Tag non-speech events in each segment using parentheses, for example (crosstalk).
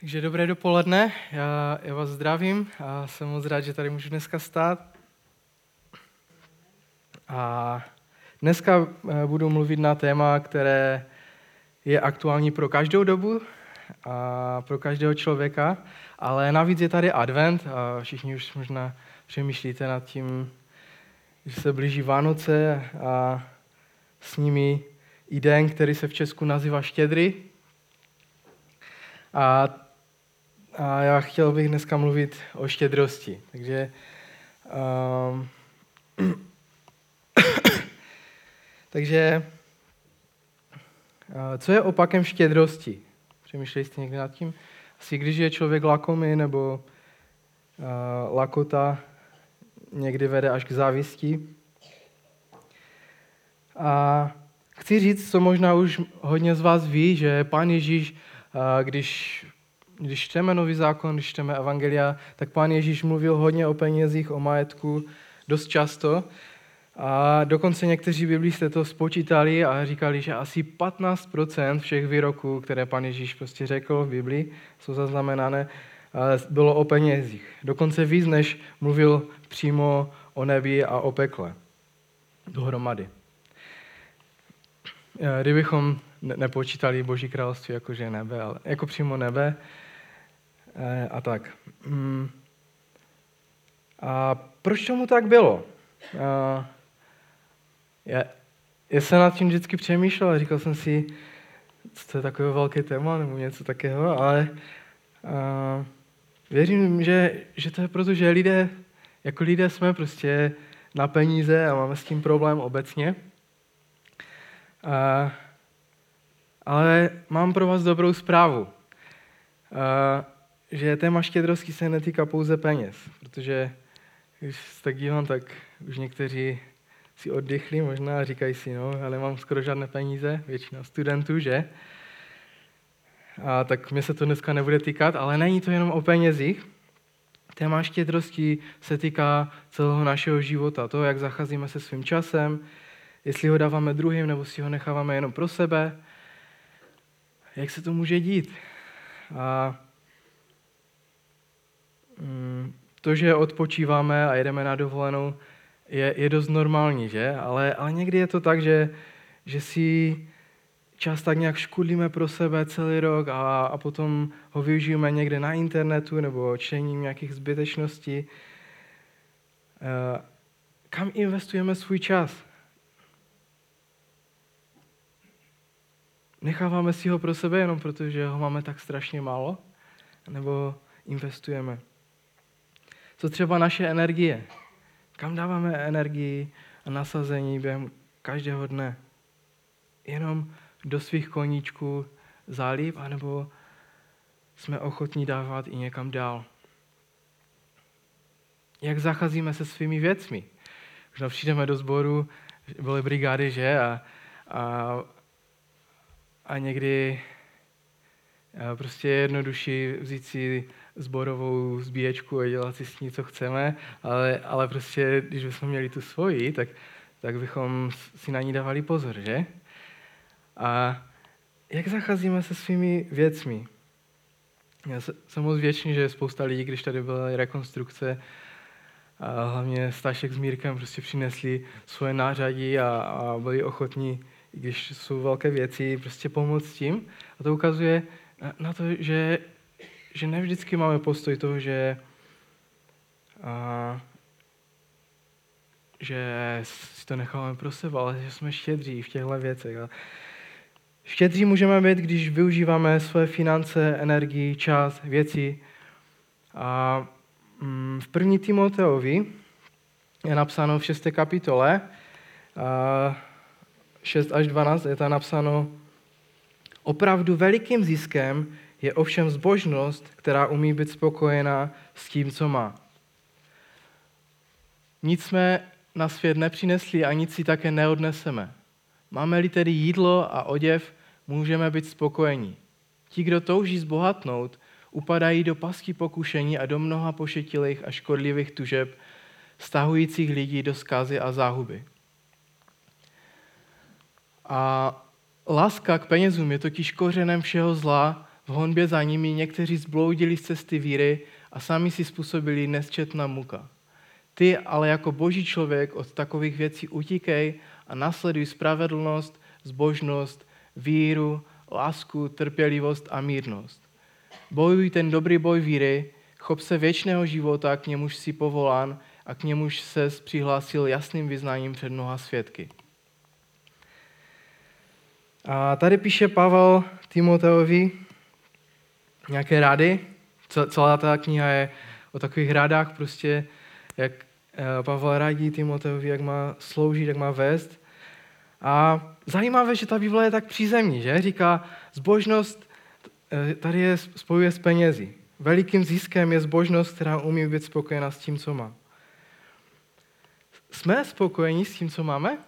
Takže dobré dopoledne, já, já vás zdravím a jsem moc rád, že tady můžu dneska stát. A dneska eh, budu mluvit na téma, které je aktuální pro každou dobu a pro každého člověka, ale navíc je tady advent a všichni už možná přemýšlíte nad tím, že se blíží Vánoce a s nimi i den, který se v Česku nazývá Štědry. A a já chtěl bych dneska mluvit o štědrosti. Takže um, (coughs) takže uh, co je opakem štědrosti? Přemýšleli jste někdy nad tím? Asi když je člověk lakomý nebo uh, lakota někdy vede až k závisti. A chci říct, co možná už hodně z vás ví, že pán Ježíš, uh, když když čteme Nový zákon, když čteme Evangelia, tak pán Ježíš mluvil hodně o penězích, o majetku, dost často. A dokonce někteří biblisté to spočítali a říkali, že asi 15% všech výroků, které pan Ježíš prostě řekl v Biblii, jsou zaznamenané, bylo o penězích. Dokonce víc, než mluvil přímo o nebi a o pekle. Dohromady. Kdybychom nepočítali Boží království jakože nebe, ale jako přímo nebe, a tak. Mm. A proč tomu tak bylo? Eh, já, já jsem nad tím vždycky přemýšlel a říkal jsem si, co to je takové velké téma nebo něco takého, ale uh, věřím, že, že to je proto, že lidé, jako lidé jsme prostě na peníze a máme s tím problém obecně. Uh, ale mám pro vás dobrou zprávu. Uh, že téma štědrosti se netýká pouze peněz, protože když se tak dívám, tak už někteří si oddychli možná a říkají si, no, ale nemám skoro žádné peníze, většina studentů, že? A tak mě se to dneska nebude týkat, ale není to jenom o penězích. Téma štědrosti se týká celého našeho života, to, jak zacházíme se svým časem, jestli ho dáváme druhým, nebo si ho necháváme jenom pro sebe, jak se to může dít. A to, že odpočíváme a jedeme na dovolenou, je, je dost normální, že? Ale, ale někdy je to tak, že, že si čas tak nějak škudlíme pro sebe celý rok a, a potom ho využijeme někde na internetu nebo čtením nějakých zbytečností. E, kam investujeme svůj čas? Necháváme si ho pro sebe jenom protože ho máme tak strašně málo? Nebo investujeme? Co třeba naše energie? Kam dáváme energii a nasazení během každého dne? Jenom do svých koníčků zálib, anebo jsme ochotní dávat i někam dál? Jak zacházíme se svými věcmi? Už přijdeme do sboru, byly brigády, že? A, a, a někdy prostě je jednodušší vzít si zborovou zbíječku a dělat si s ní, co chceme, ale, ale prostě, když bychom měli tu svoji, tak, tak bychom si na ní dávali pozor, že? A jak zacházíme se svými věcmi? Já jsem moc věčný, že spousta lidí, když tady byla rekonstrukce, a hlavně Stašek s Mírkem prostě přinesli svoje nářadí a, a byli ochotní, když jsou velké věci, prostě pomoct tím. A to ukazuje na to, že že ne vždycky máme postoj toho, že, a, že si to necháváme pro sebe, ale že jsme štědří v těchto věcech. A štědří můžeme být, když využíváme své finance, energii, čas, věci. A mm, v první Timoteovi je napsáno v 6. kapitole, a 6 až 12, je tam napsáno, opravdu velikým ziskem je ovšem zbožnost, která umí být spokojená s tím, co má. Nic jsme na svět nepřinesli a nic si také neodneseme. Máme-li tedy jídlo a oděv, můžeme být spokojení. Ti, kdo touží zbohatnout, upadají do pasky pokušení a do mnoha pošetilých a škodlivých tužeb, stahujících lidí do skazy a záhuby. A láska k penězům je totiž kořenem všeho zla, V honbě za nimi někteří zbloudili z cesty víry a sami si způsobili nesčetná muka. Ty ale jako boží člověk od takových věcí utíkej a nasleduj spravedlnost, zbožnost, víru, lásku, trpělivost a mírnost. Bojuj ten dobrý boj víry, chop se věčného života, k němuž si povolán a k němuž se přihlásil jasným vyznáním před mnoha svědky. A tady píše Pavel Timoteovi nějaké rady. Celá ta kniha je o takových radách, prostě jak eh, Pavel radí Timoteovi, jak má sloužit, jak má vést. A zajímavé, že ta Bible je tak přízemní, že? Říká, zbožnost eh, tady je spojuje s penězi. Velikým ziskem je zbožnost, která umí být spokojená s tím, co má. Jsme spokojení s tím, co máme?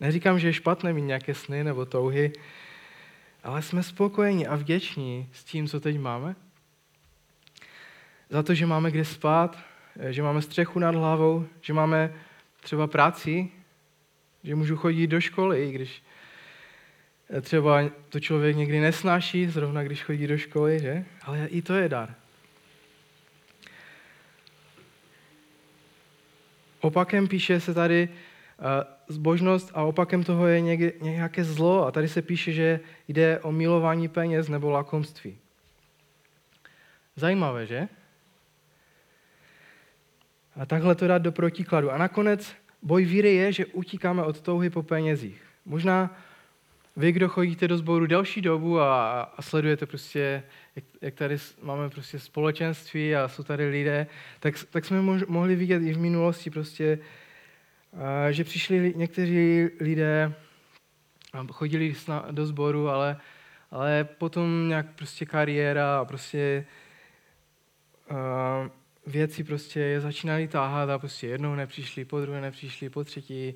Neříkám, že je špatné mít nějaké sny nebo touhy, ale jsme spokojení a vděční s tím, co teď máme. Za to, že máme kde spát, že máme střechu nad hlavou, že máme třeba práci, že můžu chodit do školy, i když třeba to člověk někdy nesnáší, zrovna když chodí do školy, že? Ale i to je dar. Opakem píše se tady zbožnost a opakem toho je nějaké zlo. A tady se píše, že jde o milování peněz nebo lakomství. Zajímavé, že? A takhle to dát do protikladu. A nakonec boj víry je, že utíkáme od touhy po penězích. Možná vy, kdo chodíte do sboru delší dobu a, a sledujete prostě, jak, jak tady máme prostě společenství a jsou tady lidé, tak, tak jsme mohli vidět i v minulosti prostě, že přišli někteří lidé chodili do sboru, ale, ale potom nějak prostě kariéra a prostě a, věci prostě je začínali táhat a prostě jednou nepřišli, po druhé nepřišli, po třetí,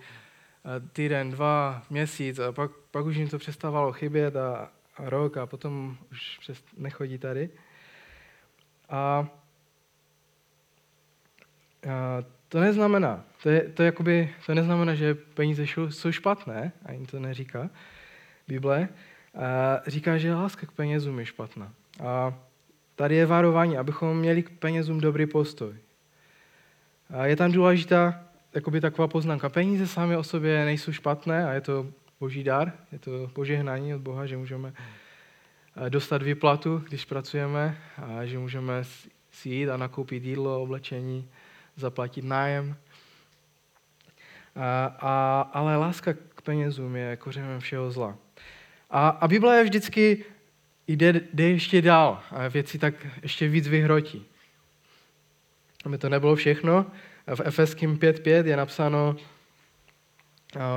týden, dva, měsíc a pak, pak už jim to přestávalo chybět a, a rok a potom už přes, nechodí tady. A, a to neznamená, to, je, to, jakoby, to neznamená, že peníze jsou špatné, ani to neříká Bible. A říká, že láska k penězům je špatná. A tady je varování, abychom měli k penězům dobrý postoj. A je tam důležitá jakoby taková poznámka. Peníze sami o sobě nejsou špatné a je to boží dar, je to požehnání od Boha, že můžeme eh, dostat výplatu, když pracujeme a že můžeme si jít a nakoupit jídlo, oblečení, zaplatit nájem. A, a, ale láska k penězům je kořenem všeho zla. A, a Bible je vždycky jde, jde ještě dál a věci tak ještě víc vyhrotí. Aby to nebylo všechno, v Efeským 5.5 je napsáno,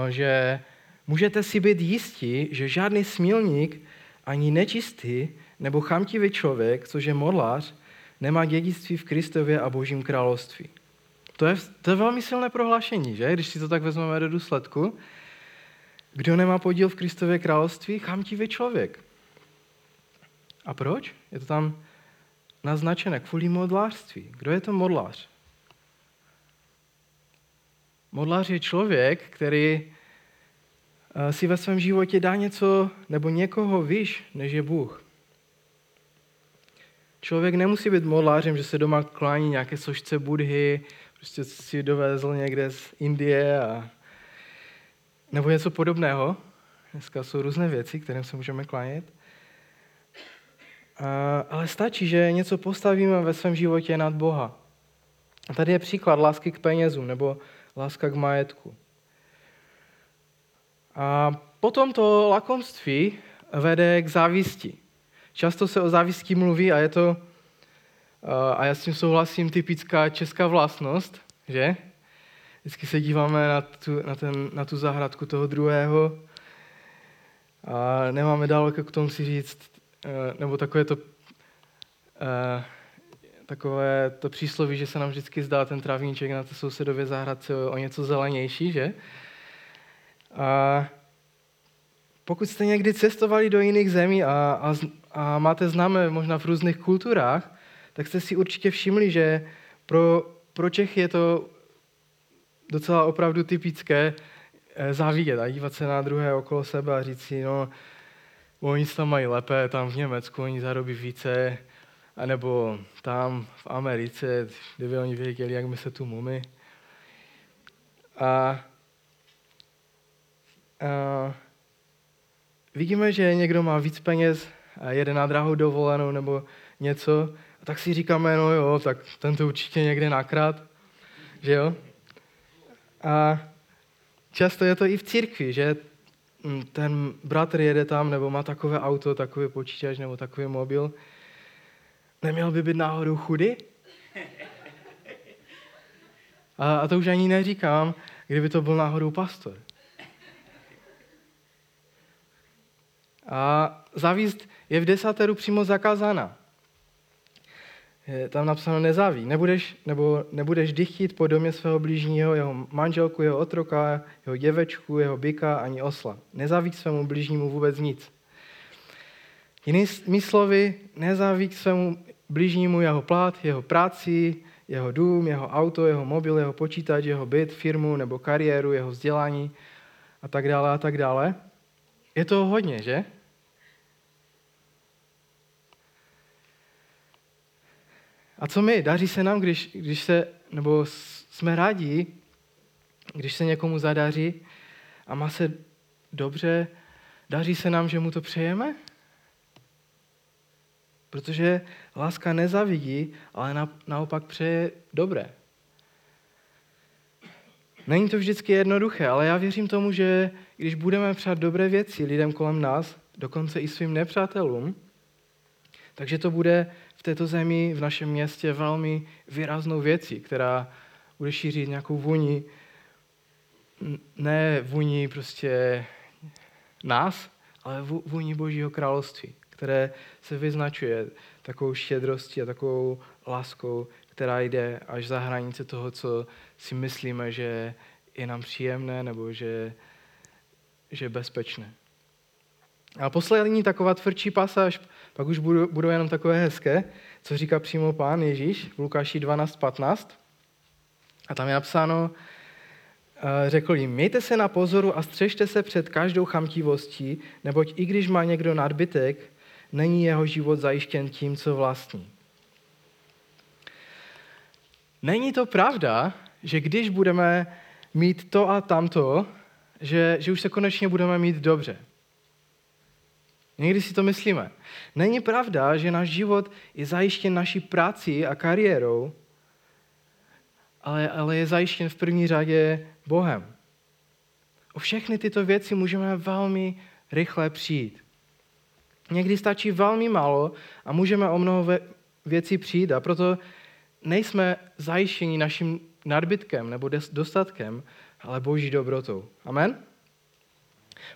že můžete si být jistí, že žádný smilník, ani nečistý nebo chamtivý člověk, což je modlář, nemá dědictví v Kristově a Božím království. To je, to je velmi silné prohlášení, že? Když si to tak vezmeme do důsledku. Kdo nemá podíl v Kristově království? Chamtivý člověk. A proč? Je to tam naznačené kvůli modlářství. Kdo je to modlář? Modlář je člověk, který eh, si ve svém životě dá něco nebo někoho výš, než je Bůh. Člověk nemusí být modlářem, že se doma klání nějaké sošce budhy, prostě si dovezl někde z Indie a nebo něco podobného. Dneska jsou různé věci, kterým se můžeme klánět. A, ale stačí, že něco postavíme ve svém životě nad Boha. A tady je příklad lásky k penězům nebo láska k majetku. A potom to lakomství vede k závisti. Často se o závisti mluví a je to, a já s tím souhlasím, typická česká vlastnost, že? Vždycky se díváme na tu, na ten, na tu zahradku toho druhého a nemáme daleko k tomu si říct, nebo takové to takové to přísloví, že se nám vždycky zdá ten travníček na té sousedově zahradce o něco zelenější, že? A pokud jste někdy cestovali do jiných zemí a, a, a máte známé možná v různých kulturách, tak jste si určitě všimli, že pro, pro Čechy je to docela opravdu typické eh, závidět a dívat se na druhé okolo sebe a říct si, no, oni tam mají lépe, tam v Německu oni zarobí více, anebo tam v Americe, kdyby oni věděli, jak my se tu mumi. A, a vidíme, že někdo má víc peněz a jede na drahou dovolenou nebo něco, tak si říkáme, no jo, tak ten to určitě někde nakrát, že jo? A často je to i v církvi, že ten bratr jede tam, nebo má takové auto, takový počítač, nebo takový mobil. Neměl by být náhodou chudý? A, a to už ani neříkám, kdyby to byl náhodou pastor. A závíst je v desateru přímo zakázána. Je tam napsáno nezáví. Nebudeš, nebo nebudeš dychtit po domě svého blížního, jeho manželku, jeho otroka, jeho děvečku, jeho byka ani osla. Nezáví k svému blížnímu vůbec nic. Jinými slovy, nezáví k svému blížnímu jeho plat, jeho práci, jeho dům, jeho auto, jeho mobil, jeho počítač, jeho byt, firmu nebo kariéru, jeho vzdělání a tak dále a tak dále. Je to hodně, že? A co my? Daří se nám, když, když se, nebo jsme rádi, když se někomu zadaří a má se dobře, daří se nám, že mu to přejeme? Protože láska nezavidí, ale na, naopak přeje dobré. Není to vždycky jednoduché, ale já věřím tomu, že když budeme přát dobré věci lidem kolem nás, dokonce i svým nepřátelům, takže to bude této zemi, v našem městě velmi výraznou věcí, která bude šířit nějakou vůni, ne vůni prostě nás, ale vůni Božího království, které se vyznačuje takovou štědrostí a takovou láskou, která jde až za hranice toho, co si myslíme, že je nám příjemné nebo že, že je bezpečné. A poslední taková tvrdší pasáž, pak už budou, budou jenom takové hezké, co říká přímo pán Ježíš v Lukáši 12.15. A tam je napsáno, eh, řekl jim, mějte se na pozoru a střežte se před každou chamtivostí, neboť i když má někdo nadbytek, není jeho život zajištěn tím, co vlastní. Není to pravda, že když budeme mít to a tamto, že, že už se konečně budeme mít dobře. Někdy si to myslíme. Není pravda, že náš život je zajištěn naší prací a kariérou, ale, ale je zajištěn v první řadě Bohem. O všechny tyto věci můžeme velmi rychle přijít. Někdy stačí velmi málo a můžeme o mnoho věcí přijít a proto nejsme zajištěni naším nadbytkem nebo dostatkem, ale boží dobrotou. Amen?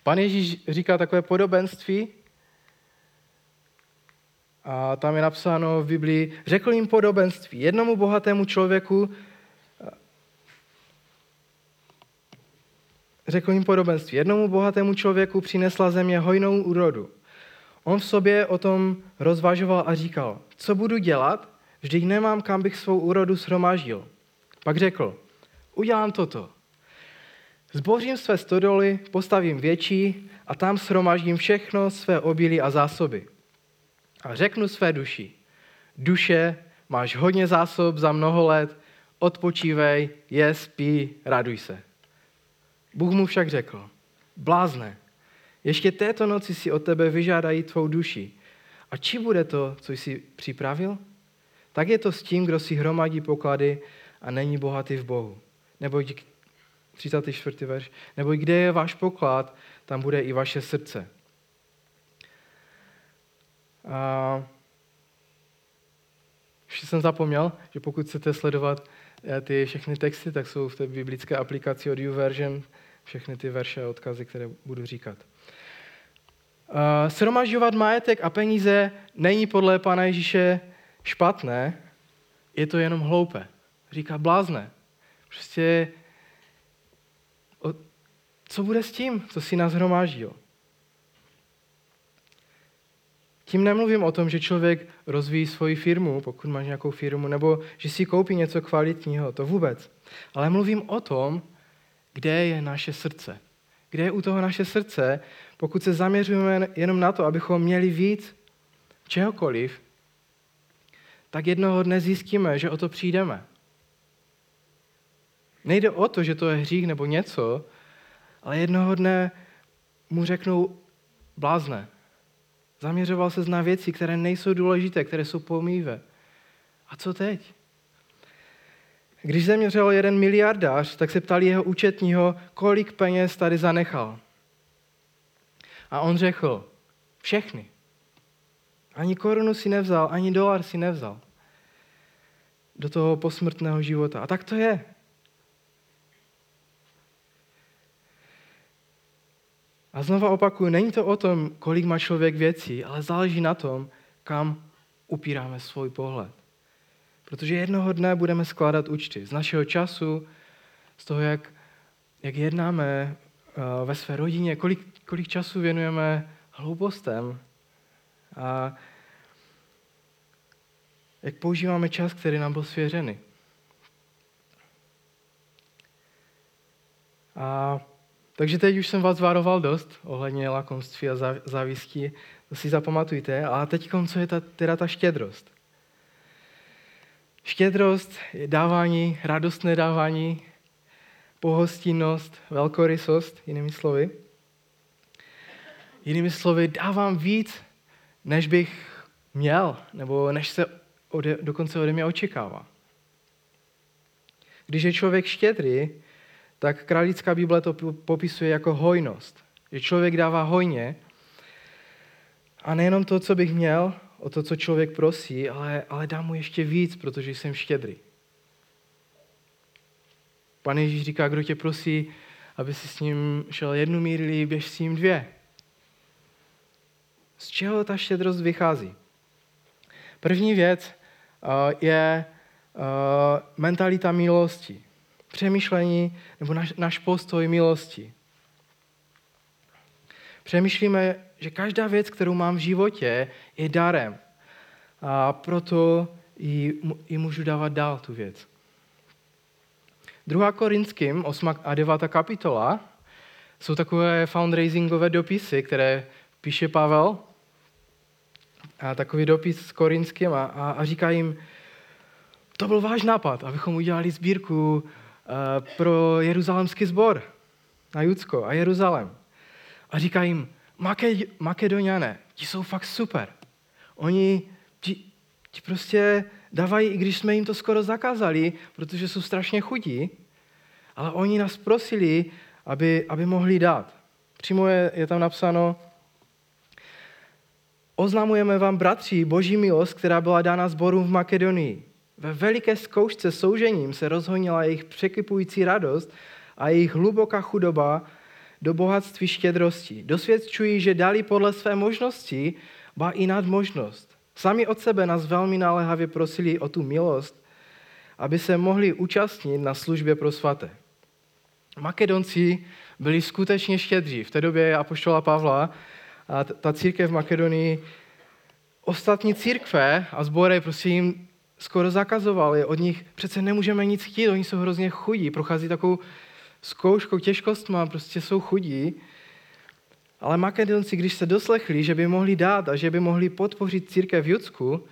Pan Ježíš říká takové podobenství, a tam je napsáno v Biblii, řekl jim podobenství. Jednomu bohatému člověku řekl jim podobenství. Jednomu bohatému člověku přinesla země hojnou úrodu. On v sobě o tom rozvažoval a říkal, co budu dělat, vždyť nemám, kam bych svou úrodu shromáždil. Pak řekl, udělám toto. Zbořím své stodoly, postavím větší a tam shromáždím všechno své obilí a zásoby a řeknu své duši, duše, máš hodně zásob za mnoho let, odpočívej, je, spí, raduj se. Bůh mu však řekl, blázne, ještě této noci si od tebe vyžádají tvou duši. A či bude to, co jsi připravil? Tak je to s tím, kdo si hromadí poklady a není bohatý v Bohu. Nebo 34. verš. Nebo kde je váš poklad, tam bude i vaše srdce. A ještě jsem zapomněl, že pokud chcete sledovat eh, ty všechny texty, tak jsou v té biblické aplikaci od YouVersion všechny ty verše a odkazy, které budu říkat. Uh, sromažďovat majetek a peníze není podle Pána Ježíše špatné, je to jenom hloupé. Říká blázne. Prostě co bude s tím, co si nás hromáždil? Tím nemluvím o tom, že člověk rozvíjí svoji firmu, pokud máš nějakou firmu, nebo že si koupí něco kvalitního, to vůbec. Ale mluvím o tom, kde je naše srdce. Kde je u toho naše srdce, pokud se zaměřujeme jenom na to, abychom měli víc čehokoliv, tak jednoho dne zjistíme, že o to přijdeme. Nejde o to, že to je hřích nebo něco, ale jednoho dne mu řeknou blázne. Zaměřoval se na věci, které nejsou důležité, které jsou pomívé. A co teď? Když zeměřil jeden miliardář, tak se ptali jeho účetního, kolik peněz tady zanechal. A on řekl, všechny. Ani korunu si nevzal, ani dolar si nevzal do toho posmrtného života. A tak to je. A znova opakuju, není to o tom, kolik má člověk věcí, ale záleží na tom, kam upíráme svůj pohled. Protože jednoho dne budeme skládat účty z našeho času, z toho, jak, jak jednáme uh, ve své rodině, kolik, kolik času věnujeme hloupostem a jak používáme čas, který nám byl svěřený. A takže teď už jsem vás varoval dost ohledně lakomství a závisti, to si zapamatujte. A teď co je ta, teda ta štědrost? Štědrost je dávání, radostné dávání, pohostinnost, velkorysost, jinými slovy. Jinými slovy, dávám víc, než bych měl, nebo než se ode, dokonce ode mě očekává. Když je člověk štědrý, tak králická Bible to popisuje jako hojnost. Že člověk dává hojně a nejenom to, co bych měl, o to, co člověk prosí, ale, ale dám mu ještě víc, protože jsem štědrý. Pane Ježíš říká, kdo tě prosí, aby si s ním šel jednu míli, běž s ním dvě. Z čeho ta štědrost vychází? První věc uh, je uh, mentalita milosti přemýšlení nebo naš, náš postoj milosti. Přemýšlíme, že každá věc, kterou mám v životě, je darem. A proto ji, ji můžu dávat dál, tu věc. 2. Korinským, 8. a 9. kapitola, jsou takové fundraisingové dopisy, které píše Pavel. A takový dopis s Korinským a, a, a říká jim, to byl váš nápad, abychom udělali sbírku pro jeruzalemský sbor na Judsko a Jeruzalém. A říká jim, Makedoniané, ti jsou fakt super. Oni ti, ti prostě dávají, i když jsme jim to skoro zakázali, protože jsou strašně chudí, ale oni nás prosili, aby, aby mohli dát. Přímo je, je tam napsáno, oznamujeme vám, bratři, boží milost, která byla dána zborům v Makedonii. Ve veliké zkoušce soužením se rozhonila jejich překypující radost a jejich hluboká chudoba do bohatství štědrosti. Dosvědčují, že dali podle své možnosti, ba i nad možnost. Sami od sebe nás velmi naléhavě prosili o tu milost, aby se mohli účastnit na službě pro svaté. Makedonci byli skutečně štědří. V té době apoštola Pavla a ta církev v Makedonii, ostatní církve a sbory prostě jim skoro zakazovali. Od nich přece nemůžeme nic chtít, oni jsou hrozně chudí, prochází takovou zkouškou, těžkostma, prostě jsou chudí. Ale Makedonci, když se doslechli, že by mohli dát a že by mohli podpořit církev v Judsku,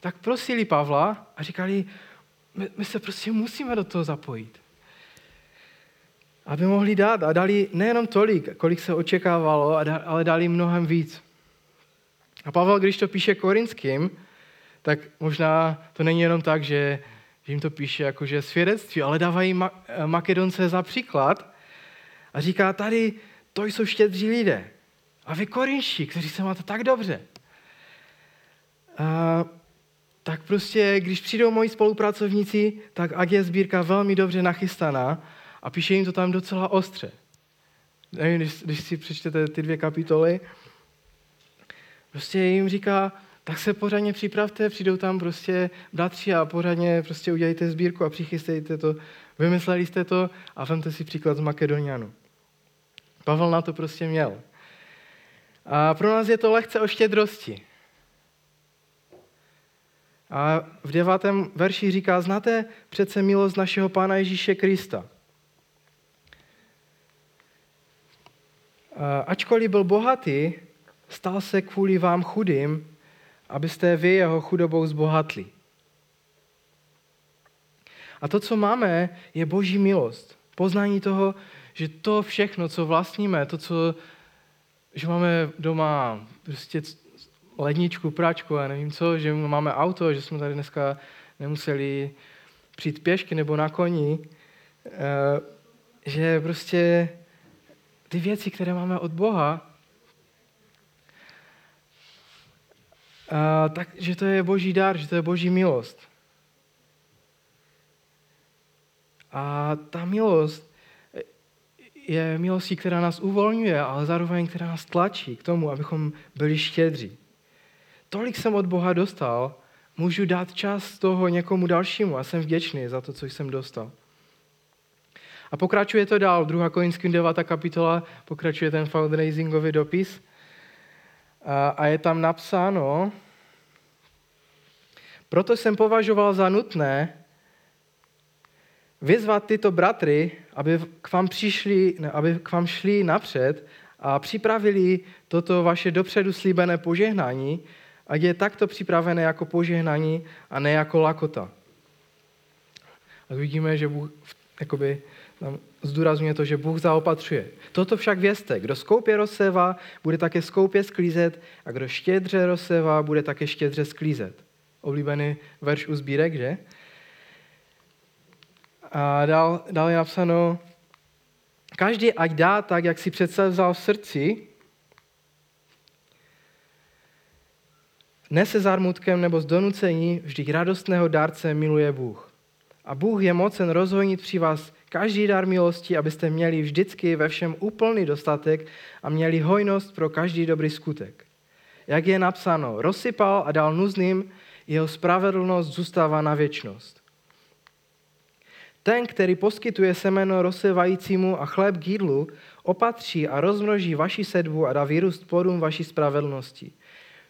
tak prosili Pavla a říkali, my, my se prostě musíme do toho zapojit. Aby mohli dát a dali nejenom tolik, kolik se očekávalo, ale dali mnohem víc. A Pavel, když to píše korinským, tak možná to není jenom tak, že, že jim to píše jakože svědectví, ale dávají Makedonce za příklad a říká, tady to jsou štědří lidé. A vy korinští, kteří se máte tak dobře. A, tak prostě, když přijdou moji spolupracovníci, tak ať je sbírka velmi dobře nachystaná a píše jim to tam docela ostře. Nevím, když, když si přečtete ty dvě kapitoly, prostě jim říká, tak se pořádně připravte, přijdou tam prostě bratři a pořádně prostě udělejte sbírku a přichystejte to. Vymysleli jste to a vemte si příklad z Makedonianu. Pavel na to prostě měl. A pro nás je to lehce o štědrosti. A v devátém verši říká, znáte přece milost našeho Pána Ježíše Krista. Ačkoliv byl bohatý, stal se kvůli vám chudým, abyste vy jeho chudobou zbohatli. A to, co máme, je boží milost. Poznání toho, že to všechno, co vlastníme, to, co, že máme doma prostě ledničku, práčku a nevím co, že máme auto, že jsme tady dneska nemuseli přijít pěšky nebo na koni, eh, že prostě ty věci, které máme od Boha, tak, že to je boží dar, že to je boží milost. A ta milost je milostí, která nás uvolňuje, ale zároveň, která nás tlačí k tomu, abychom byli štědří. Tolik jsem od Boha dostal, můžu dát čas toho někomu dalšímu a jsem vděčný za to, co jsem dostal. A pokračuje to dál, 2. Korinským 9. kapitola, pokračuje ten fundraisingový dopis a, a je tam napsáno, proto jsem považoval za nutné vyzvat tyto bratry, aby k vám, přišli, aby k vám šli napřed a připravili toto vaše dopředu slíbené požehnání, ať je takto připravené jako požehnání a ne jako lakota. A vidíme, že Bůh jakoby, tam zdůrazňuje to, že Bůh zaopatřuje. Toto však vězte, kdo skoupě rozsévá, bude také skoupě sklízet a kdo štědře rozsévá, bude také štědře sklízet. Oblíbený verš u sbírek, že? A dál, dál je napsáno, každý ať dá tak, jak si přece vzal v srdci, ne se zármutkem nebo z donucení, vždyť radostného dárce miluje Bůh. A Bůh je mocen rozhojnit při vás každý dar milosti, abyste měli vždycky ve všem úplný dostatek a měli hojnost pro každý dobrý skutek. Jak je napsáno, rozsypal a dal nuzným, jeho spravedlnost zůstává na věčnost. Ten, který poskytuje semeno rozsevajícímu a chléb k jídlu, opatří a rozmnoží vaši sedbu a dá vyrůst plodům vaší spravedlnosti.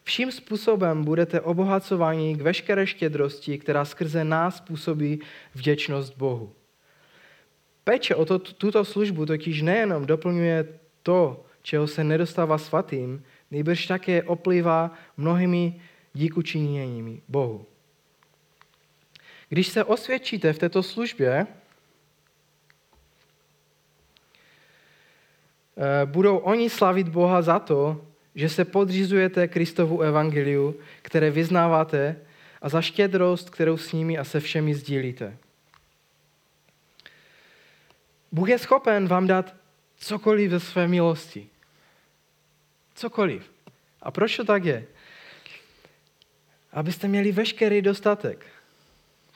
Vším způsobem budete obohacováni k veškeré štědrosti, která skrze nás působí vděčnost Bohu. Péče o to, tuto službu totiž nejenom doplňuje to, čeho se nedostává svatým, nejbrž také oplývá mnohými díkučiněními Bohu. Když se osvědčíte v této službě, eh, budou oni slavit Boha za to, že se podřizujete Kristovu evangeliu, které vyznáváte a za štědrost, kterou s nimi a se všemi sdílíte. Bůh je schopen vám dát cokoliv ze své milosti. Cokoliv. A proč to tak je? Abyste měli veškerý dostatek.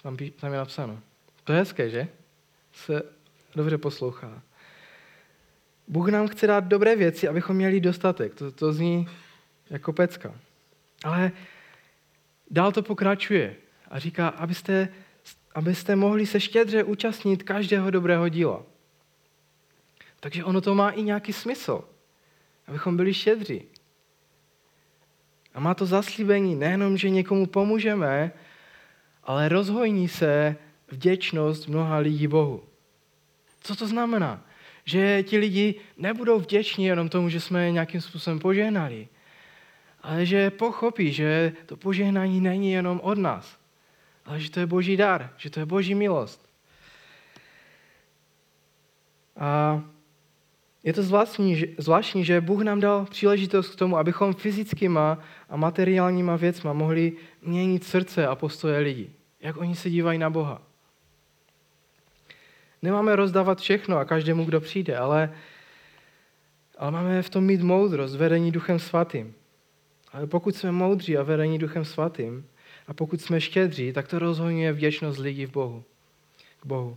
Tam, tam je napsáno. To je hezké, že? Se dobře poslouchá. Bůh nám chce dát dobré věci, abychom měli dostatek. To, to zní jako pecka. Ale dál to pokračuje a říká, abyste, abyste mohli se štědře účastnit každého dobrého díla. Takže ono to má i nějaký smysl, abychom byli štědří. A má to zaslíbení nejenom, že někomu pomůžeme, ale rozhojní se vděčnost mnoha lidí Bohu. Co to znamená? Že ti lidi nebudou vděční jenom tomu, že jsme je nějakým způsobem požehnali, ale že pochopí, že to požehnání není jenom od nás, ale že to je boží dar, že to je boží milost. A je to zvláštní, zvláštní, že Bůh nám dal příležitost k tomu, abychom fyzickýma a materiálníma věcma mohli měnit srdce a postoje lidí. Jak oni se dívají na Boha. Nemáme rozdávat všechno a každému, kdo přijde, ale, ale máme v tom mít moudrost, vedení Duchem Svatým. Ale pokud jsme moudří a vedení Duchem Svatým, a pokud jsme štědří, tak to rozhodně vděčnost lidí v Bohu. K Bohu.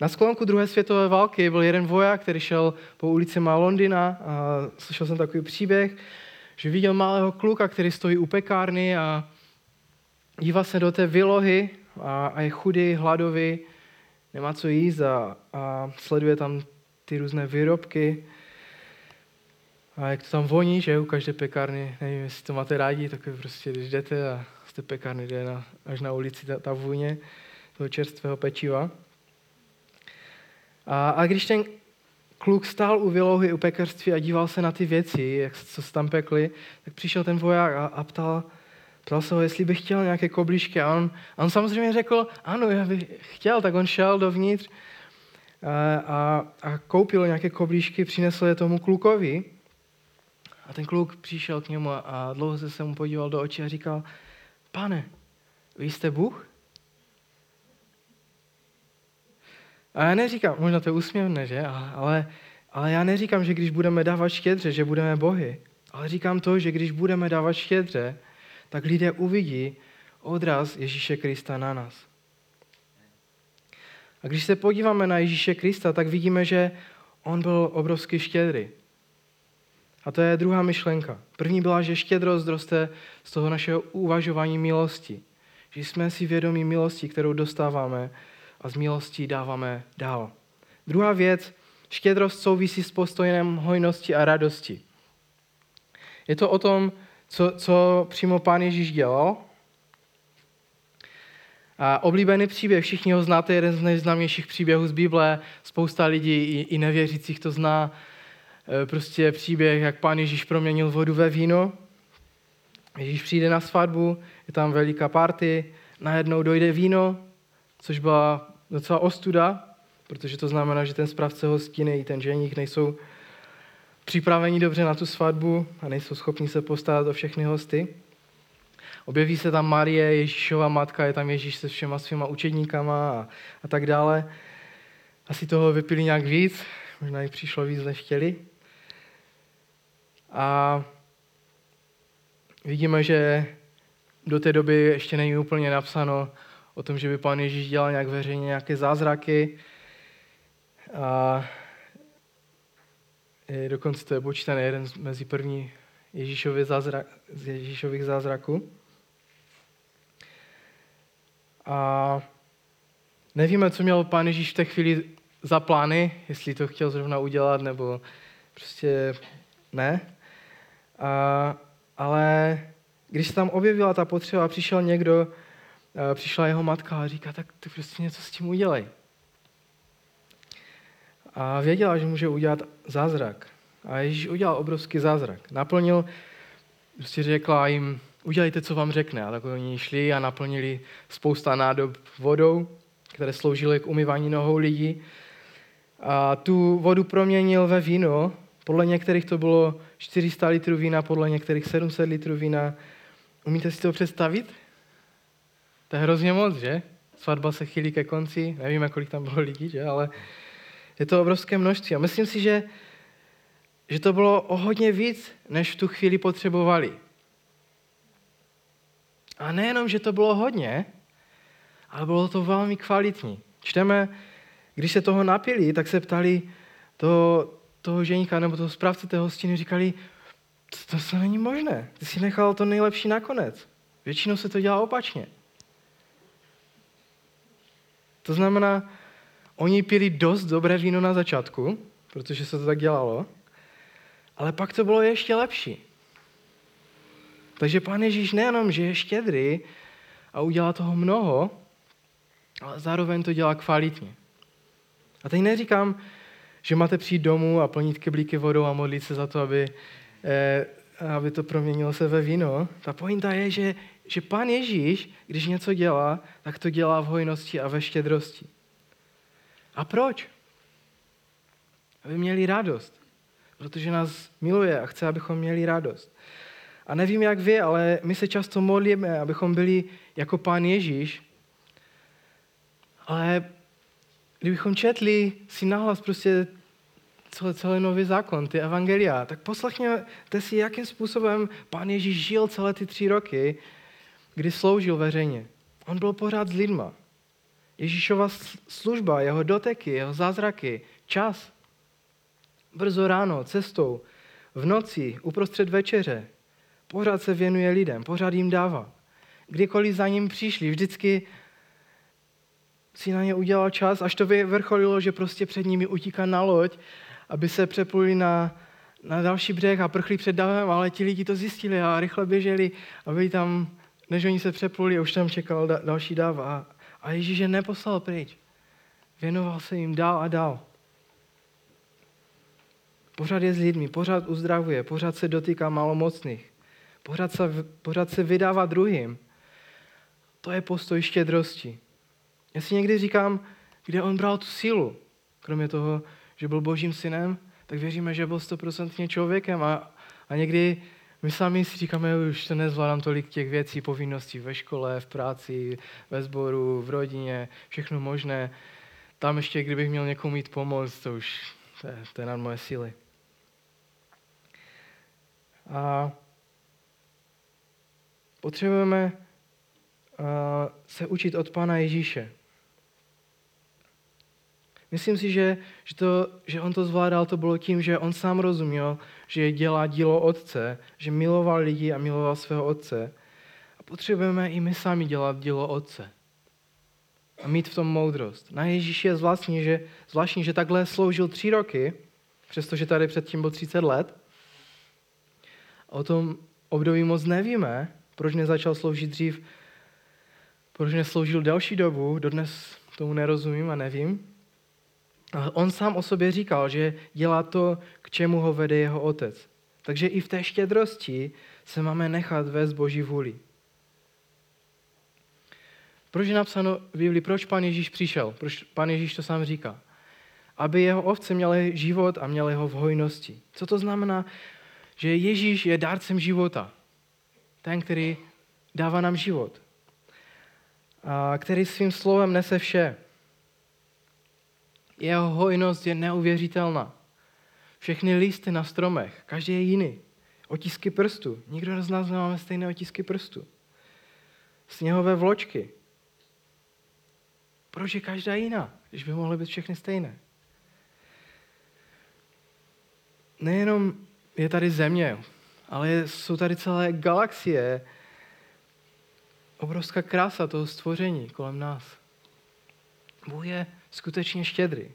Na sklonku druhé světové války byl jeden voják, který šel po ulici má Londýna a slyšel jsem takový příběh, že viděl malého kluka, který stojí u pekárny a dívá se do té výlohy a, a je chudý, hladový, nemá co jíst a, a sleduje tam ty různé výrobky. A jak to tam voní, že u každé pekárny, nevím, jestli to máte rádi, tak prostě, když jdete a z té pekárny jde na, až na ulici ta, ta vůně toho čerstvého pečiva. A, a když ten kluk stál u vylouhy u pekařství a díval se na ty věci, jak, co se tam pekli, tak přišel ten voják a, a ptal, ptal se ho, jestli by chtěl nějaké koblížky. A on, a on samozřejmě řekl, ano, já bych chtěl, tak on šel dovnitř a, a, a koupil nějaké koblížky, přinesl je tomu klukovi. A ten kluk přišel k němu a dlouho se, se mu podíval do očí a říkal, pane, vy jste Bůh? A já neříkám, možná to je úsměvné, že? Ale, ale já neříkám, že když budeme dávat štědře, že budeme bohy. Ale říkám to, že když budeme dávat štědře, tak lidé uvidí odraz Ježíše Krista na nás. A když se podíváme na Ježíše Krista, tak vidíme, že on byl obrovský štědrý. A to je druhá myšlenka. První byla, že štědrost roste z toho našeho uvažování milosti. Že jsme si vědomí milosti, kterou dostáváme a z milostí dáváme dál. Druhá věc, štědrost souvisí s postojem hojnosti a radosti. Je to o tom, co, co přímo pán Ježíš dělal. A oblíbený příběh, všichni ho znáte, jeden z nejznámějších příběhů z Bible, spousta lidí i, i nevěřících to zná. E, prostě příběh, jak pán Ježíš proměnil vodu ve víno. Ježíš přijde na svatbu, je tam veliká party, najednou dojde víno, což byla docela ostuda, protože to znamená, že ten správce hostiny i ten ženich nejsou připraveni dobře na tu svatbu a nejsou schopni se postarat o všechny hosty. Objeví se tam Marie, Ježíšova matka, je tam Ježíš se všema svýma učedníkama a, a tak dále. Asi toho vypili nějak víc, možná jich přišlo víc, než chtěli. A vidíme, že do té doby ještě není úplně napsáno, o tom, že by pán Ježíš dělal nějak veřejně nějaké zázraky. A dokonce to je počítané jeden mezi první Ježíšových, zázrak, z Ježíšových zázraků. A nevíme, co měl pán Ježíš v té chvíli za plány, jestli to chtěl zrovna udělat, nebo prostě ne. A, ale když se tam objevila ta potřeba, přišel někdo, Eh, přišla jeho matka a říká, tak ty prostě něco s tím udělej. A věděla, že může udělat zázrak. A Ježíš udělal obrovský zázrak. Naplnil, prostě řekla jim, udělejte, co vám řekne. A tak oni šli a naplnili spousta nádob vodou, které sloužily k umývání nohou lidí. A tu vodu proměnil ve víno. Podle některých to bylo 400 litrů vína, podle některých 700 litrů vína. Umíte si to představit? To je hrozně moc, že? Svatba se chýlí ke konci, nevíme, kolik tam bylo lidí, že? ale je to obrovské množství. A myslím si, že, že to bylo o hodně víc, než v tu chvíli potřebovali. A nejenom, že to bylo hodně, ale bylo to velmi kvalitní. Čteme, když se toho napili, tak se ptali toho, toho ženíka nebo toho správce té hostiny, říkali, to, to, to není možné, ty si nechal to nejlepší nakonec. Většinou se to dělá opačně. To znamená, oni pili dost dobré víno na začátku, protože se to tak dělalo, ale pak to bylo ještě lepší. Takže pán Ježíš nejenom, že je štědrý a udělá toho mnoho, ale zároveň to dělá kvalitně. A teď neříkám, že máte přijít domů a plnit keblíky vodou a modlit se za to, aby, eh, aby to proměnilo se ve víno. Ta pointa je, že že pán Ježíš, když něco dělá, tak to dělá v hojnosti a ve štědrosti. A proč? Aby měli radost. Protože nás miluje a chce, abychom měli radost. A nevím, jak vy, ale my se často modlíme, abychom byli jako pán Ježíš. Ale kdybychom četli si nahlas prostě celý, celý nový zákon, ty evangelia, tak poslechněte si, jakým způsobem pán Ježíš žil celé ty tři roky kdy sloužil veřejně. On byl pořád s lidma. Ježíšova služba, jeho doteky, jeho zázraky, čas. Brzo ráno, cestou, v noci, uprostřed večeře. Pořád se věnuje lidem, pořád jim dává. Kdykoliv za ním přišli, vždycky si na ně udělal čas, až to vyvrcholilo, že prostě před nimi utíká na loď, aby se přepluli na, na další břeh a prchli před davem, ale ti lidi to zjistili a rychle běželi a byli tam než oni se přepluli už tam čekal da, další dáv a, a Ježíš je neposlal pryč. Věnoval se jim dál a dál. pořád je s lidmi, pořád uzdravuje, pořád se dotýká malomocných, pořád se, pořád se vydává druhým. To je postoj štědrosti. Já si někdy říkám, kde on bral tu sílu. Kromě toho, že byl božím synem, tak věříme, že byl stoprocentně člověkem a, a někdy my sami si říkáme, už to nezvládám tolik těch věcí, povinností ve škole, v práci, ve sboru, v rodině, všechno možné. Tam ještě, kdybych měl někomu mít pomoc, to už to je, to je nad moje síly. A potřebujeme se učit od Pána Ježíše. Myslím si, že, že, to, že on to zvládal, to bylo tím, že on sám rozuměl, že dělá dílo Otce, že miloval lidi a miloval svého Otce. A potřebujeme i my sami dělat dílo Otce. A mít v tom moudrost. Na Ježíši je zvláštní, že, zvláštní, že takhle sloužil tři roky, přestože tady předtím byl 30 let. O tom období moc nevíme, proč nezačal sloužit dřív, proč nesloužil další dobu, dodnes tomu nerozumím a nevím. On sám o sobě říkal, že dělá to, k čemu ho vede jeho otec. Takže i v té štědrosti se máme nechat vést Boží vůli. Proč je napsáno v Biblii, proč pan Ježíš přišel? Proč pan Ježíš to sám říká? Aby jeho ovce měly život a měly ho v hojnosti. Co to znamená? Že Ježíš je dárcem života. Ten, který dává nám život. A který svým slovem nese vše. Jeho hojnost je neuvěřitelná. Všechny listy na stromech, každý je jiný. Otisky prstů. Nikdo z nás nemáme stejné otisky prstů. Sněhové vločky. Proč je každá jiná, když by mohly být všechny stejné? Nejenom je tady země, ale jsou tady celé galaxie, obrovská krása toho stvoření kolem nás. Bůh je skutečně štědrý.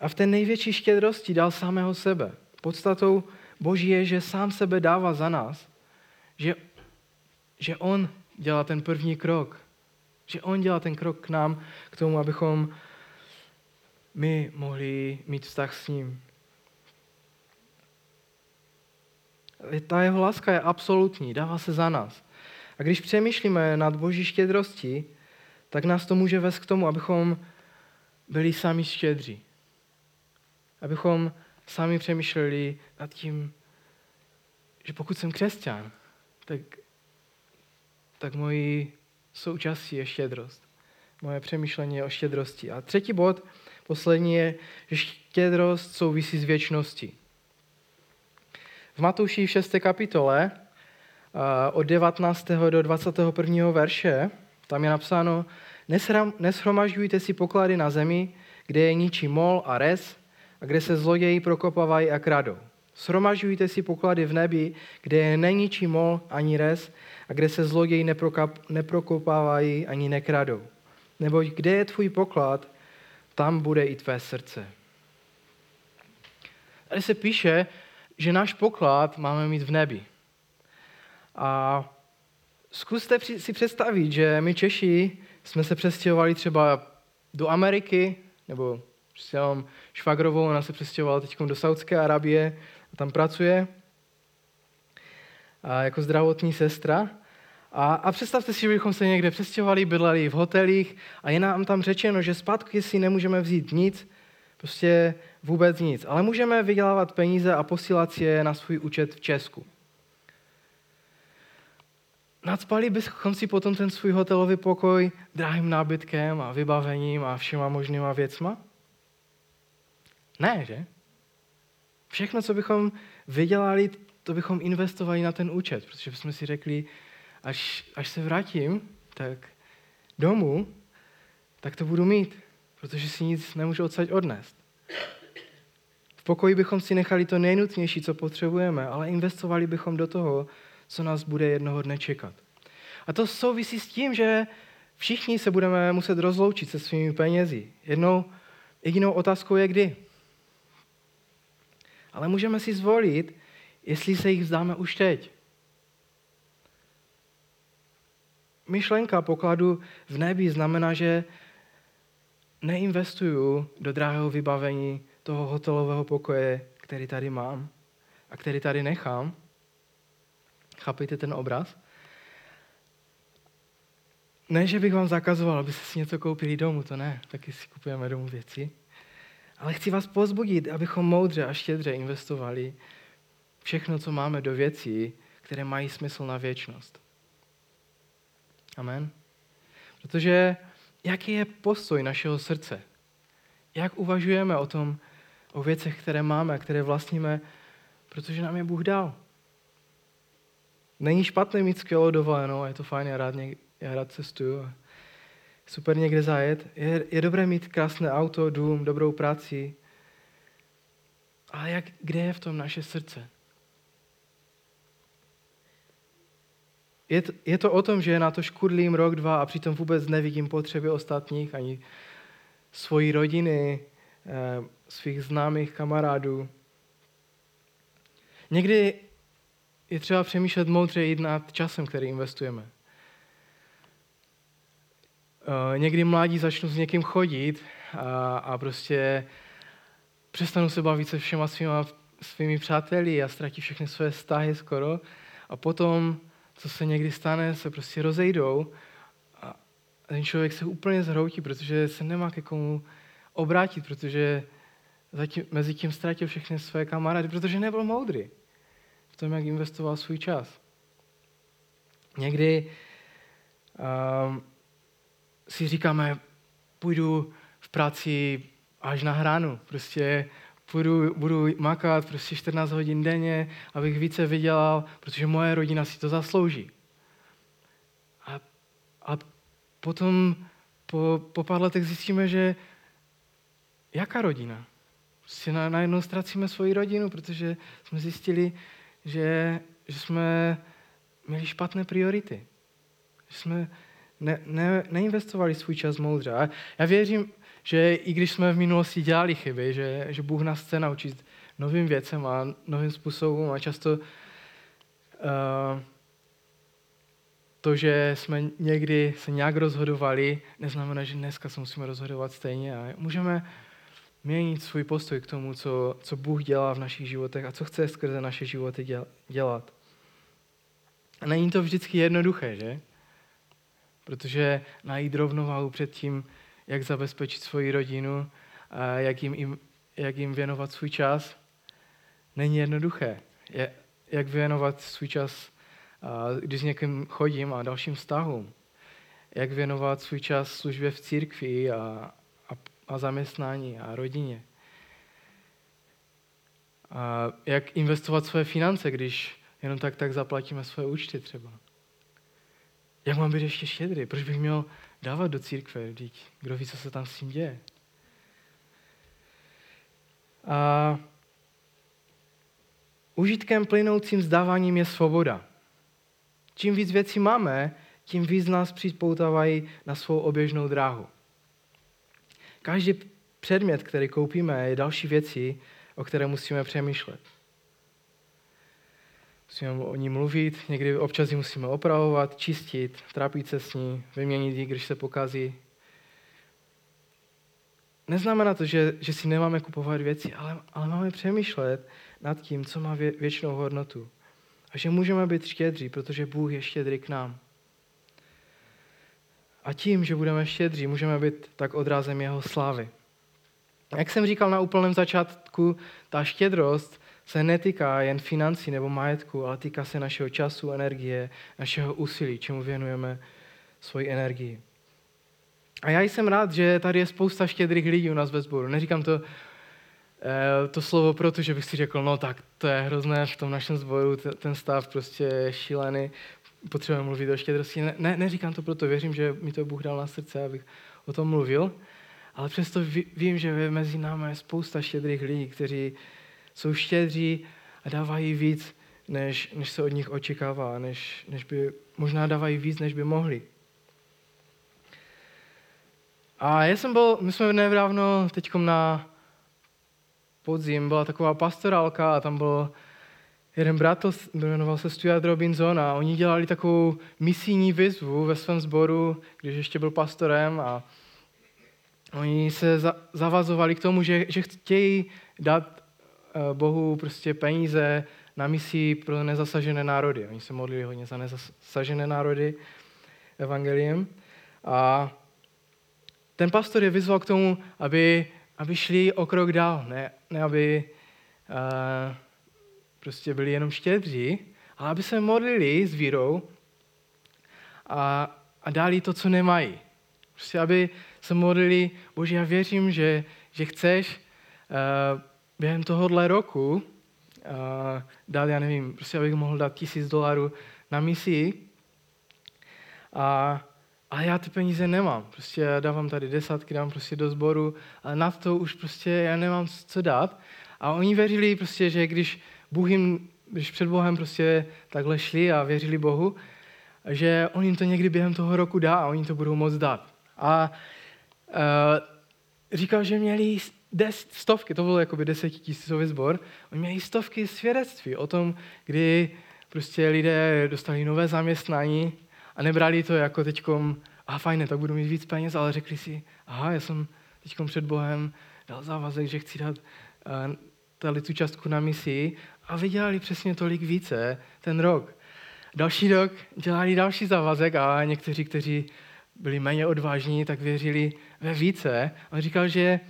A v té největší štědrosti dal samého sebe. Podstatou Boží je, že sám sebe dává za nás, že, že On dělá ten první krok, že On dělá ten krok k nám, k tomu, abychom my mohli mít vztah s ním. Ta jeho láska je absolutní, dává se za nás. A když přemýšlíme nad Boží štědrostí, tak nás to může vést k tomu, abychom byli sami štědří. Abychom sami přemýšleli nad tím, že pokud jsem křesťan, tak, tak mojí součástí je štědrost. Moje přemýšlení je o štědrosti. A třetí bod, poslední je, že štědrost souvisí s věčností. V Matouši 6. kapitole od 19. do 21. verše tam je napsáno, neshromažďujte si poklady na zemi, kde je ničí mol a res a kde se zloději prokopávají a kradou. Shromažďujte si poklady v nebi, kde je neničí mol ani res a kde se zloději neprokopávají ani nekradou. Nebo kde je tvůj poklad, tam bude i tvé srdce. Tady se píše, že náš poklad máme mít v nebi. A zkuste si představit, že my Češi jsme se přestěhovali třeba do Ameriky, nebo prostě mám švagrovou, ona se přestěhovala teď do Saudské Arabie, a tam pracuje a jako zdravotní sestra. A, a představte si, že bychom se někde přestěhovali, bydleli v hotelích a je nám tam řečeno, že zpátky si nemůžeme vzít nic, prostě vůbec nic, ale můžeme vydělávat peníze a posílat je na svůj účet v Česku. Nadspali bychom si potom ten svůj hotelový pokoj drahým nábytkem a vybavením a všema možnýma věcma? Ne, že? Všechno, co bychom vydělali, to bychom investovali na ten účet, protože bychom si řekli, až, až se vrátím tak domů, tak to budu mít, protože si nic nemůžu odsaď odnést. V pokoji bychom si nechali to nejnutnější, co potřebujeme, ale investovali bychom do toho, co nás bude jednoho dne čekat. A to souvisí s tím, že všichni se budeme muset rozloučit se svými penězi. Jednou, jedinou otázkou je kdy. Ale můžeme si zvolit, jestli se jich vzdáme už teď. Myšlenka pokladu v nebi znamená, že neinvestuju do drahého vybavení toho hotelového pokoje, který tady mám a který tady nechám. Chápejte ten obraz? Ne, že bych vám zakazoval, abyste si něco koupili domů, to ne, taky si kupujeme domů věci. Ale chci vás pozbudit, abychom moudře a štědře investovali všechno, co máme do věcí, které mají smysl na věčnost. Amen. Protože jaký je postoj našeho srdce? Jak uvažujeme o tom, o věcech, které máme, které vlastníme, protože nám je Bůh dal. Není špatné mít skvělou dovolenou, je to fajn, já rád, něk, já rád cestuju. Super někde zajet. Je, je dobré mít krásné auto, dům, dobrou práci. Ale jak, kde je v tom naše srdce? Je to, je to o tom, že na to škudlím rok, dva a přitom vůbec nevidím potřeby ostatních, ani svojí rodiny, eh, svých známých kamarádů. Někdy je třeba přemýšlet moudře i nad časem, který investujeme. Eh, někdy mladí začnou s někým chodit a, a prostě přestanou se bavit se všema svýma, svými přáteli a ztratí všechny své vztahy skoro. A potom, co se někdy stane, se prostě rozejdou a ten člověk se úplně zhroutí, protože se nemá ke komu obrátit, protože zatím, mezi tím ztratil všechny své kamarády, protože nebyl moudrý tom, jak investoval svůj čas. Někdy um, si říkáme, půjdu v práci až na hranu, prostě půjdu, budu makat prostě 14 hodin denně, abych více vydělal, protože moje rodina si to zaslouží. A, a potom po, po pár letech zjistíme, že jaká rodina? Prostě na, najednou ztracíme svoji rodinu, protože jsme zjistili, že, že jsme měli špatné priority. Že jsme ne, ne, neinvestovali svůj čas moudře. A já věřím, že i když jsme v minulosti dělali chyby, že, že Bůh nás chce naučit novým věcem a novým způsobům a často uh, to, že jsme někdy se nějak rozhodovali, neznamená, že dneska se musíme rozhodovat stejně. A můžeme měnit svůj postoj k tomu, co, co Bůh dělá v našich životech a co chce skrze naše životy dělat. A není to vždycky jednoduché, že? Protože najít rovnováhu před tím, jak zabezpečit svoji rodinu, a jak jim, jak jim věnovat svůj čas, není jednoduché. Je, jak věnovat svůj čas, když s někým chodím a dalším vztahům. Jak věnovat svůj čas službě v církvi a, a zaměstnání a rodině. A jak investovat své finance, když jenom tak tak zaplatíme své účty třeba. Jak mám být ještě štědrý? Proč bych měl dávat do církve? Vždyť kdo ví, co se tam s tím děje? A užitkem plynoucím zdáváním je svoboda. Čím víc věcí máme, tím víc nás připoutávají na svou oběžnou dráhu. Každý předmět, který koupíme, je další věcí, o které musíme přemýšlet. Musíme o ní mluvit, někdy občas ji musíme opravovat, čistit, trápit se s ní, vyměnit ji, když se pokazí. Neznamená to, že, že si nemáme kupovat věci, ale, ale máme přemýšlet nad tím, co má vě, věčnou hodnotu. A že můžeme být štědří, protože Bůh je štědrý k nám. A tím, že budeme štědří, můžeme být tak odrazem jeho slávy. Jak jsem říkal na úplném začátku, ta štědrost se netýká jen financí nebo majetku, ale týká se našeho času, energie, našeho úsilí, čemu věnujeme svoji energii. A já jsem rád, že tady je spousta štědrých lidí u nás ve sboru. Neříkám to, eh, to slovo proto, že bych si řekl, no tak to je hrozné v tom našem sboru, ten stav prostě je šílený potřebujeme mluvit o štědrosti. Ne, ne, neříkám to proto, věřím, že mi to Bůh dal na srdce, abych o tom mluvil, ale přesto vím, že mezi námi je spousta štědrých lidí, kteří jsou štědří a dávají víc, než, než se od nich očekává, než, než by, možná dávají víc, než by mohli. A já jsem byl, my jsme nedávno teď na podzim, byla taková pastorálka a tam byl jeden brat, to jmenoval se Stuart Robinson a oni dělali takovou misijní výzvu ve svém sboru, když ještě byl pastorem a, oni se za, zavazovali k tomu, že, že chtějí dát uh, Bohu prostě peníze na misi pro nezasažené národy. Oni se modlili hodně za nezasažené národy evangeliem. A ten pastor je vyzval k tomu, aby, aby šli o krok dál, ne, ne aby uh, prostě byli jenom štědří, ale aby se modlili s vírou a, a dali to, co nemají. Prostě aby se modlili, Bože, já věřím, že, že chceš uh, během tohohle roku uh, dát, já nevím, prostě abych mohl dát tisíc dolarů na misi. A, ale já ty peníze nemám. Prostě já dávám tady desátky, dám prostě do sboru, ale nad to už prostě já nemám co dát. A oni věřili prostě, že když Bůh jim, když před Bohem prostě takhle šli a věřili Bohu, že on jim to někdy během toho roku dá a oni to budou moc dát. A uh, říkal, že měli des, stovky, to bylo jakoby desetitisícový sbor, oni měli stovky svědectví o tom, kdy prostě lidé dostali nové zaměstnání a nebrali to jako teďkom, a fajně, tak budu mít víc peněz, ale řekli si, aha, já jsem teďkom před Bohem dal závazek, že chci dát uh, tady tu částku na misi a vydělali přesně tolik více ten rok. Další rok dělali další závazek a někteří, kteří byli méně odvážní, tak věřili ve více. On říkal, že,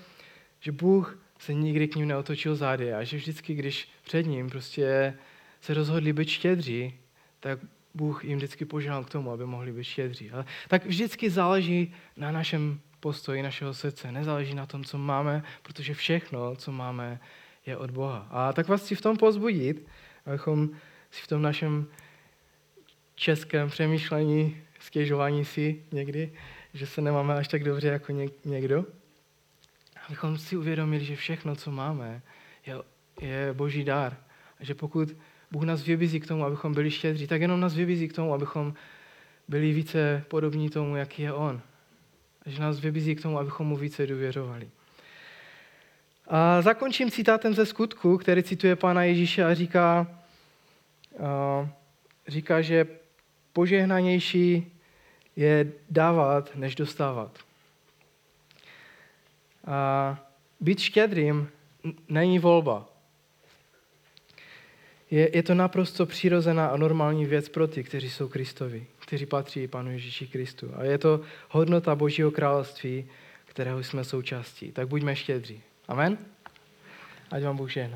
že Bůh se nikdy k ním neotočil zády a že vždycky, když před ním prostě se rozhodli být štědří, tak Bůh jim vždycky požádal k tomu, aby mohli být štědří. Ale tak vždycky záleží na našem postoji našeho srdce. Nezáleží na tom, co máme, protože všechno, co máme, je od Boha. A tak vás chci v tom pozbudit, abychom si v tom našem českém přemýšlení, stěžování si někdy, že se nemáme až tak dobře jako někdo, abychom si uvědomili, že všechno, co máme, je, je boží dár. A že pokud Bůh nás vybízí k tomu, abychom byli štědří, tak jenom nás vybízí k tomu, abychom byli více podobní tomu, jaký je On. A že nás vybízí k tomu, abychom mu více důvěřovali. A zakončím citátem ze skutku, který cituje Pána Ježíše a říká, a říká, že požehnanější je dávat, než dostávat. A být štědrým není volba. Je, je to naprosto přirozená a normální věc pro ty, kteří jsou Kristovi, kteří patří Panu Ježíši Kristu. A je to hodnota Božího království, kterého jsme součástí. Tak buďme štědří. Amen. Adieu, bon boucher.